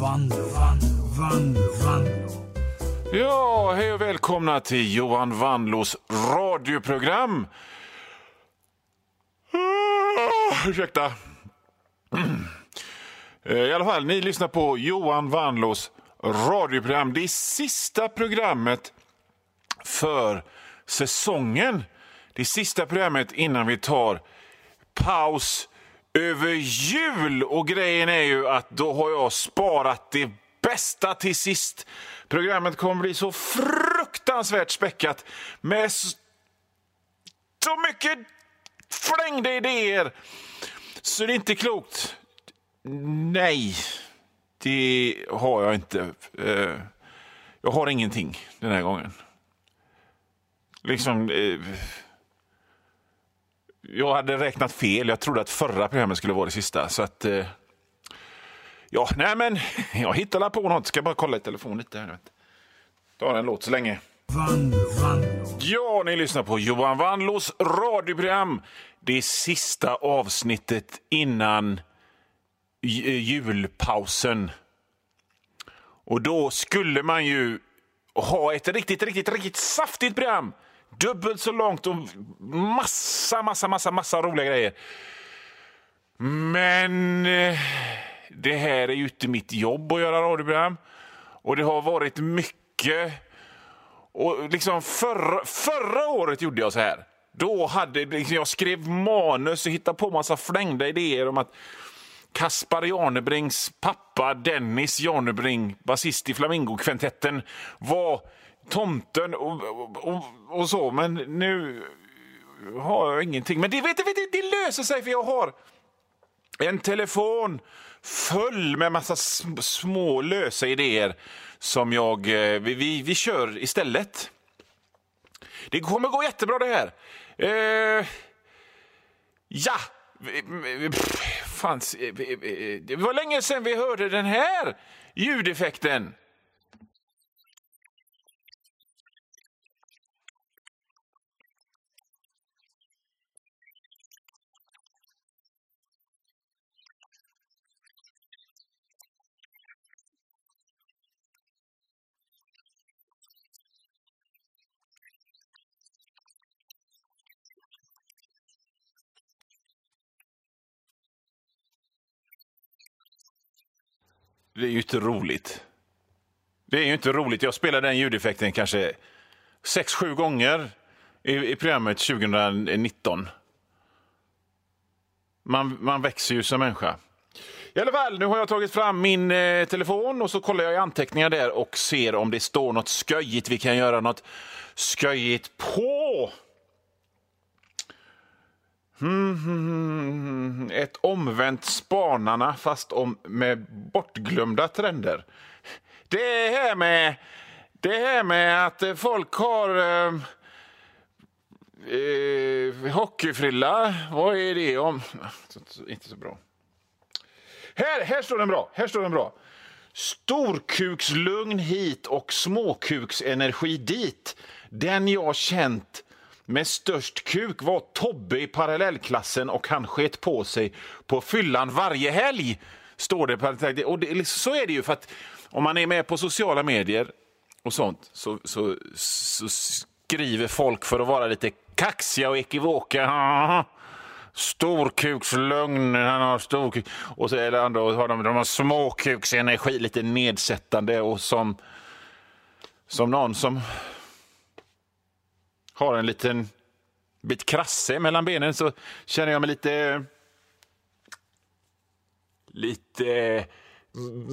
Vanlo, Vanlo, Vanlo, Vanlo. Ja, hej och välkomna till Johan Vanlos radioprogram. Ah, ursäkta. Eh, I alla fall, ni lyssnar på Johan Vanlos radioprogram. Det är sista programmet för säsongen. Det är sista programmet innan vi tar paus över jul. Och grejen är ju att då har jag sparat det bästa till sist. Programmet kommer bli så fruktansvärt späckat med så mycket flängda idéer så det är inte klokt. Nej, det har jag inte. Eh, jag har ingenting den här gången. Liksom... Eh, jag hade räknat fel. Jag trodde att förra programmet skulle vara det sista. Så att... eh, Ja, nej men jag hittade på något. Ska bara kolla i telefon lite. Här. Ta en låt så länge. Ja, ni lyssnar på Johan Wanlås radioprogram. Det är sista avsnittet innan eh, julpausen. Och då skulle man ju ha ett riktigt, riktigt, riktigt saftigt program. Dubbelt så långt och massa, massa, massa, massa roliga grejer. Men eh, det här är ju inte mitt jobb att göra radioprogram. Och det har varit mycket och liksom förra, förra året gjorde jag så här. Då hade liksom, jag skrev manus och hittade på massa flängda idéer om att Kaspar Janebrings pappa Dennis Janebring, basist i Flamingokvintetten, var tomten och, och, och, och så. Men nu har jag ingenting. Men det, vet, vet, det, det löser sig för jag har en telefon full med massa små lösa idéer som jag... Eh, vi, vi, vi kör istället. Det kommer gå jättebra det här. Eh, ja! Pff, Fanns, eh, eh, det var länge sedan vi hörde den här ljudeffekten. Det är ju inte roligt. Det är ju inte roligt. Jag spelade den ljudeffekten kanske sex, sju gånger i, i programmet 2019. Man, man växer ju som människa. I alla fall, nu har jag tagit fram min eh, telefon och så kollar jag i anteckningar där och ser om det står något sköjigt vi kan göra något sköjigt på. Hmm, hmm, hmm ett omvänt Spanarna fast om, med bortglömda trender. Det här med, det här med att folk har eh, eh, hockeyfrilla, vad är det om? Inte så bra. Här, här står den bra. Här står den bra. Storkukslugn hit och småkuksenergi dit. Den jag känt med störst kuk var Tobbe i parallellklassen och han sket på sig på fyllan varje helg. Står det. på- Och det, liksom, så är det ju för att om man är med på sociala medier och sånt så, så, så skriver folk för att vara lite kaxiga och ekivoka. Storkukslögn, han har storkuk. Och så är det andra, och har de, de har småkuksenergi, lite nedsättande och som, som någon som har en liten bit krasse mellan benen så känner jag mig lite lite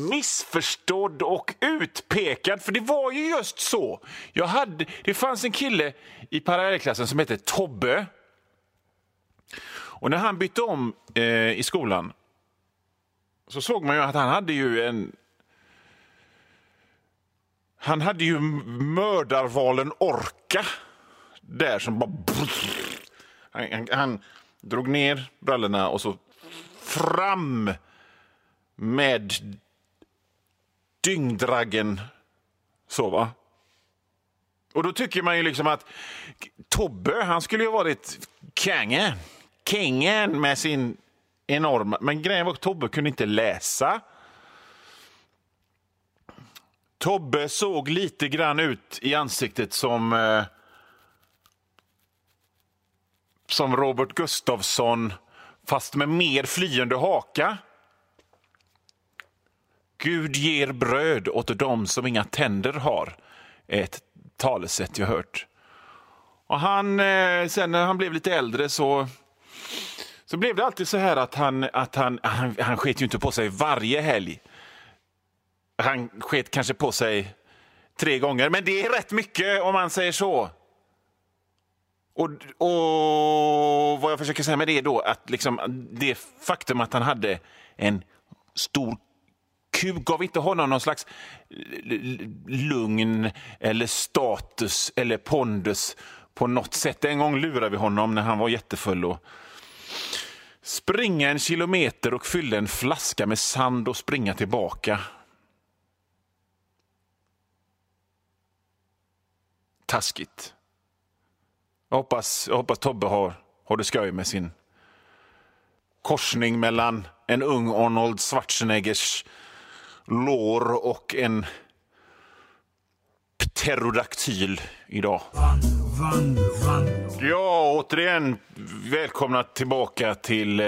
missförstådd och utpekad. För det var ju just så. Jag hade, det fanns en kille i parallellklassen som hette Tobbe. Och när han bytte om eh, i skolan så såg man ju att han hade ju en... Han hade ju mördarvalen Orka där som bara... Han, han, han drog ner brallorna och så fram med dyngdraggen. Så, va? Och då tycker man ju liksom att Tobbe, han skulle ju ha varit kungen. Kingen med sin enorma... Men grejen var att Tobbe kunde inte läsa. Tobbe såg lite grann ut i ansiktet som eh, som Robert Gustafsson, fast med mer flyende haka. Gud ger bröd åt dem som inga tänder har, är ett talesätt jag hört. Och han, eh, sen när han blev lite äldre så, så blev det alltid så här att han, att han, han, han sket ju inte på sig varje helg. Han sket kanske på sig tre gånger, men det är rätt mycket om man säger så. Och, och vad jag försöker säga med det är då att liksom, det faktum att han hade en stor kuk gav inte honom någon slags lugn eller status eller pondus på något sätt. En gång lurade vi honom när han var jättefull och springa en kilometer och fylla en flaska med sand och springa tillbaka. Taskigt. Jag hoppas, jag hoppas Tobbe har, har det skoj med sin korsning mellan en ung Arnold Schwarzeneggers lår och en pterodaktyl idag. Ja, återigen välkomna tillbaka till eh,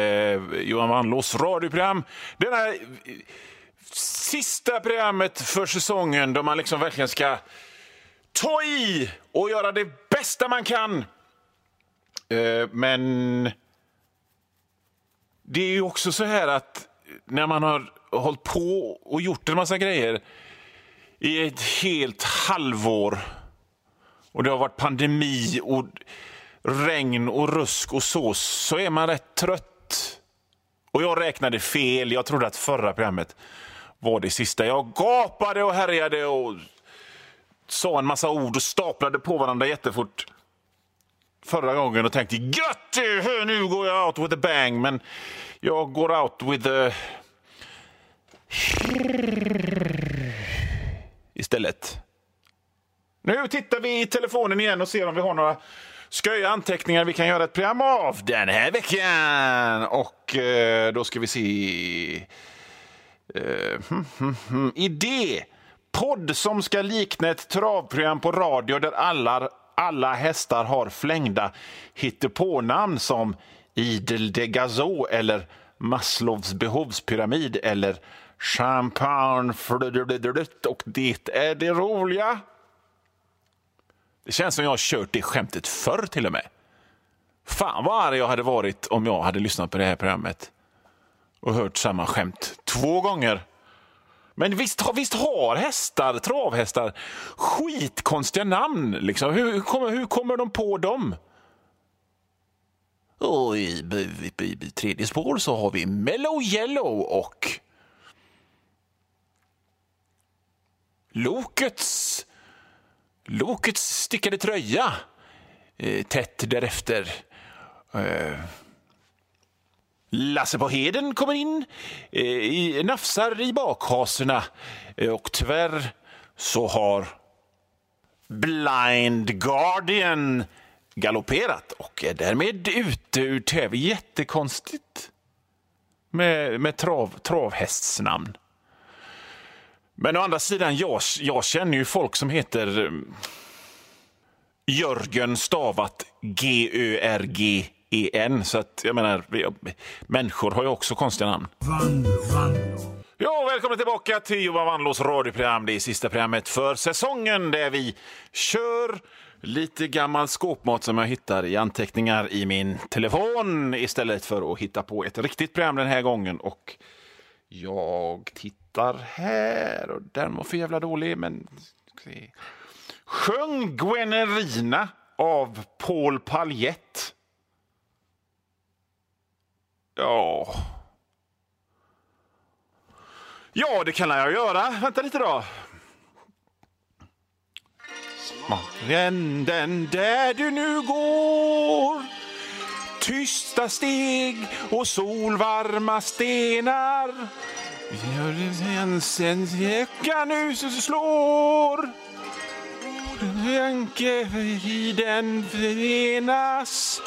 Johan Wannlås radioprogram. Det här eh, sista programmet för säsongen då man liksom verkligen ska ta i och göra det bästa man kan. Eh, men det är ju också så här att när man har hållit på och gjort en massa grejer i ett helt halvår och det har varit pandemi och regn och rusk och så, så är man rätt trött. Och jag räknade fel. Jag trodde att förra programmet var det sista. Jag gapade och härjade och sa en massa ord och staplade på varandra jättefort förra gången och tänkte gött nu går jag out with a bang. Men jag går out with a... istället. Nu tittar vi i telefonen igen och ser om vi har några sköja anteckningar vi kan göra ett program av den här veckan. Och eh, då ska vi se... Eh, hmm, hmm, hmm. Idé! Podd som ska likna ett travprogram på radio där alla, alla hästar har flängda hittepånamn som Idel de Gazo eller Maslows behovspyramid eller Champagne och det är det roliga. Det känns som jag har kört det skämtet förr till och med. Fan vad arg jag hade varit om jag hade lyssnat på det här programmet och hört samma skämt två gånger. Men visst, visst har hästar, travhästar skitkonstiga namn. Liksom. Hur, hur, kommer, hur kommer de på dem? Och i, i, i, i tredje spår så har vi Mellow Yellow och Lokets Lokets stickade tröja. Eh, tätt därefter. Eh, Lasse på Heden kommer in, eh, i, nafsar i bakhaserna eh, och tyvärr så har Blind Guardian galopperat och är därmed ute ur tv. Jättekonstigt med, med trav, travhästsnamn. Men å andra sidan, jag, jag känner ju folk som heter eh, Jörgen stavat G-Ö-R-G. E-N. Så att, jag menar, människor har ju också konstiga namn. Van, van. Ja, välkomna tillbaka till Johan Wannlås radioprogram. Det är sista programmet för säsongen där vi kör lite gammal skåpmat som jag hittar i anteckningar i min telefon istället för att hitta på ett riktigt program den här gången. Och jag tittar här och den var för jävla dålig, men... Sjöng Gwenerina av Paul Paljett. Ja... Ja, det kan jag göra. Vänta lite då. Änden där du nu går. Tysta steg och solvarma stenar. En vecka nu så slår. Anke i den förenas.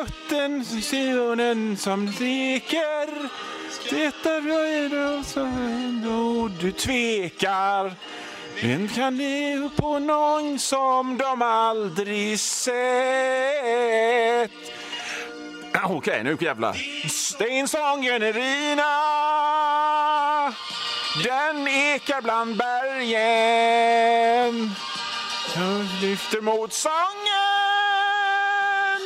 Ötten ögonen som leker Detta röjer det ändå du tvekar. Vem kan leva på någon som de aldrig sett. Ah, okej, okay, nu jävlar. Stensången Rina Den ekar bland bergen Jag lyfter mot sången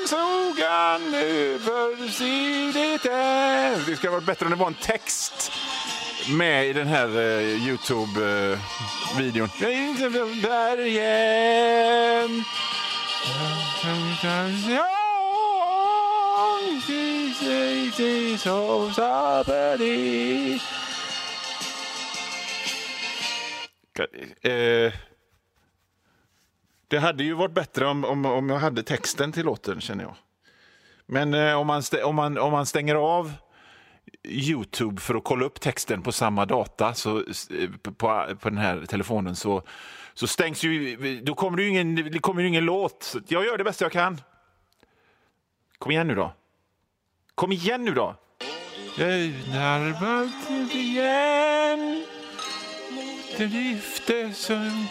Sågan över sidan Det skulle vara bättre om det var en text med i den här uh, Youtube-videon. Uh, bergen. Eh, det hade ju varit bättre om, om, om jag hade texten till låten, känner jag. Men eh, om, man om, man, om man stänger av Youtube för att kolla upp texten på samma data så, eh, på, på den här telefonen så, så stängs ju... Då kommer det ju ingen, det kommer ju ingen låt. Jag gör det bästa jag kan. Kom igen nu då. Kom igen nu då! Jag närmar igen mot det lyfte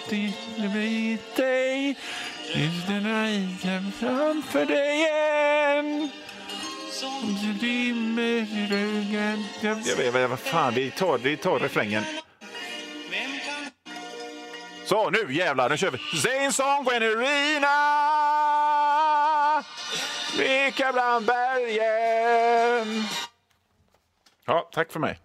mig med dig Lyfterna igen framför dig igen Som du dimmer i ryggen Jag vet vad fan, vi tar, vi tar refrängen. Så, nu jävlar, nu kör vi! Sing song when arena Veka bland bergen. Ja, tack för mig.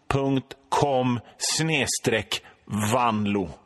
vanlo.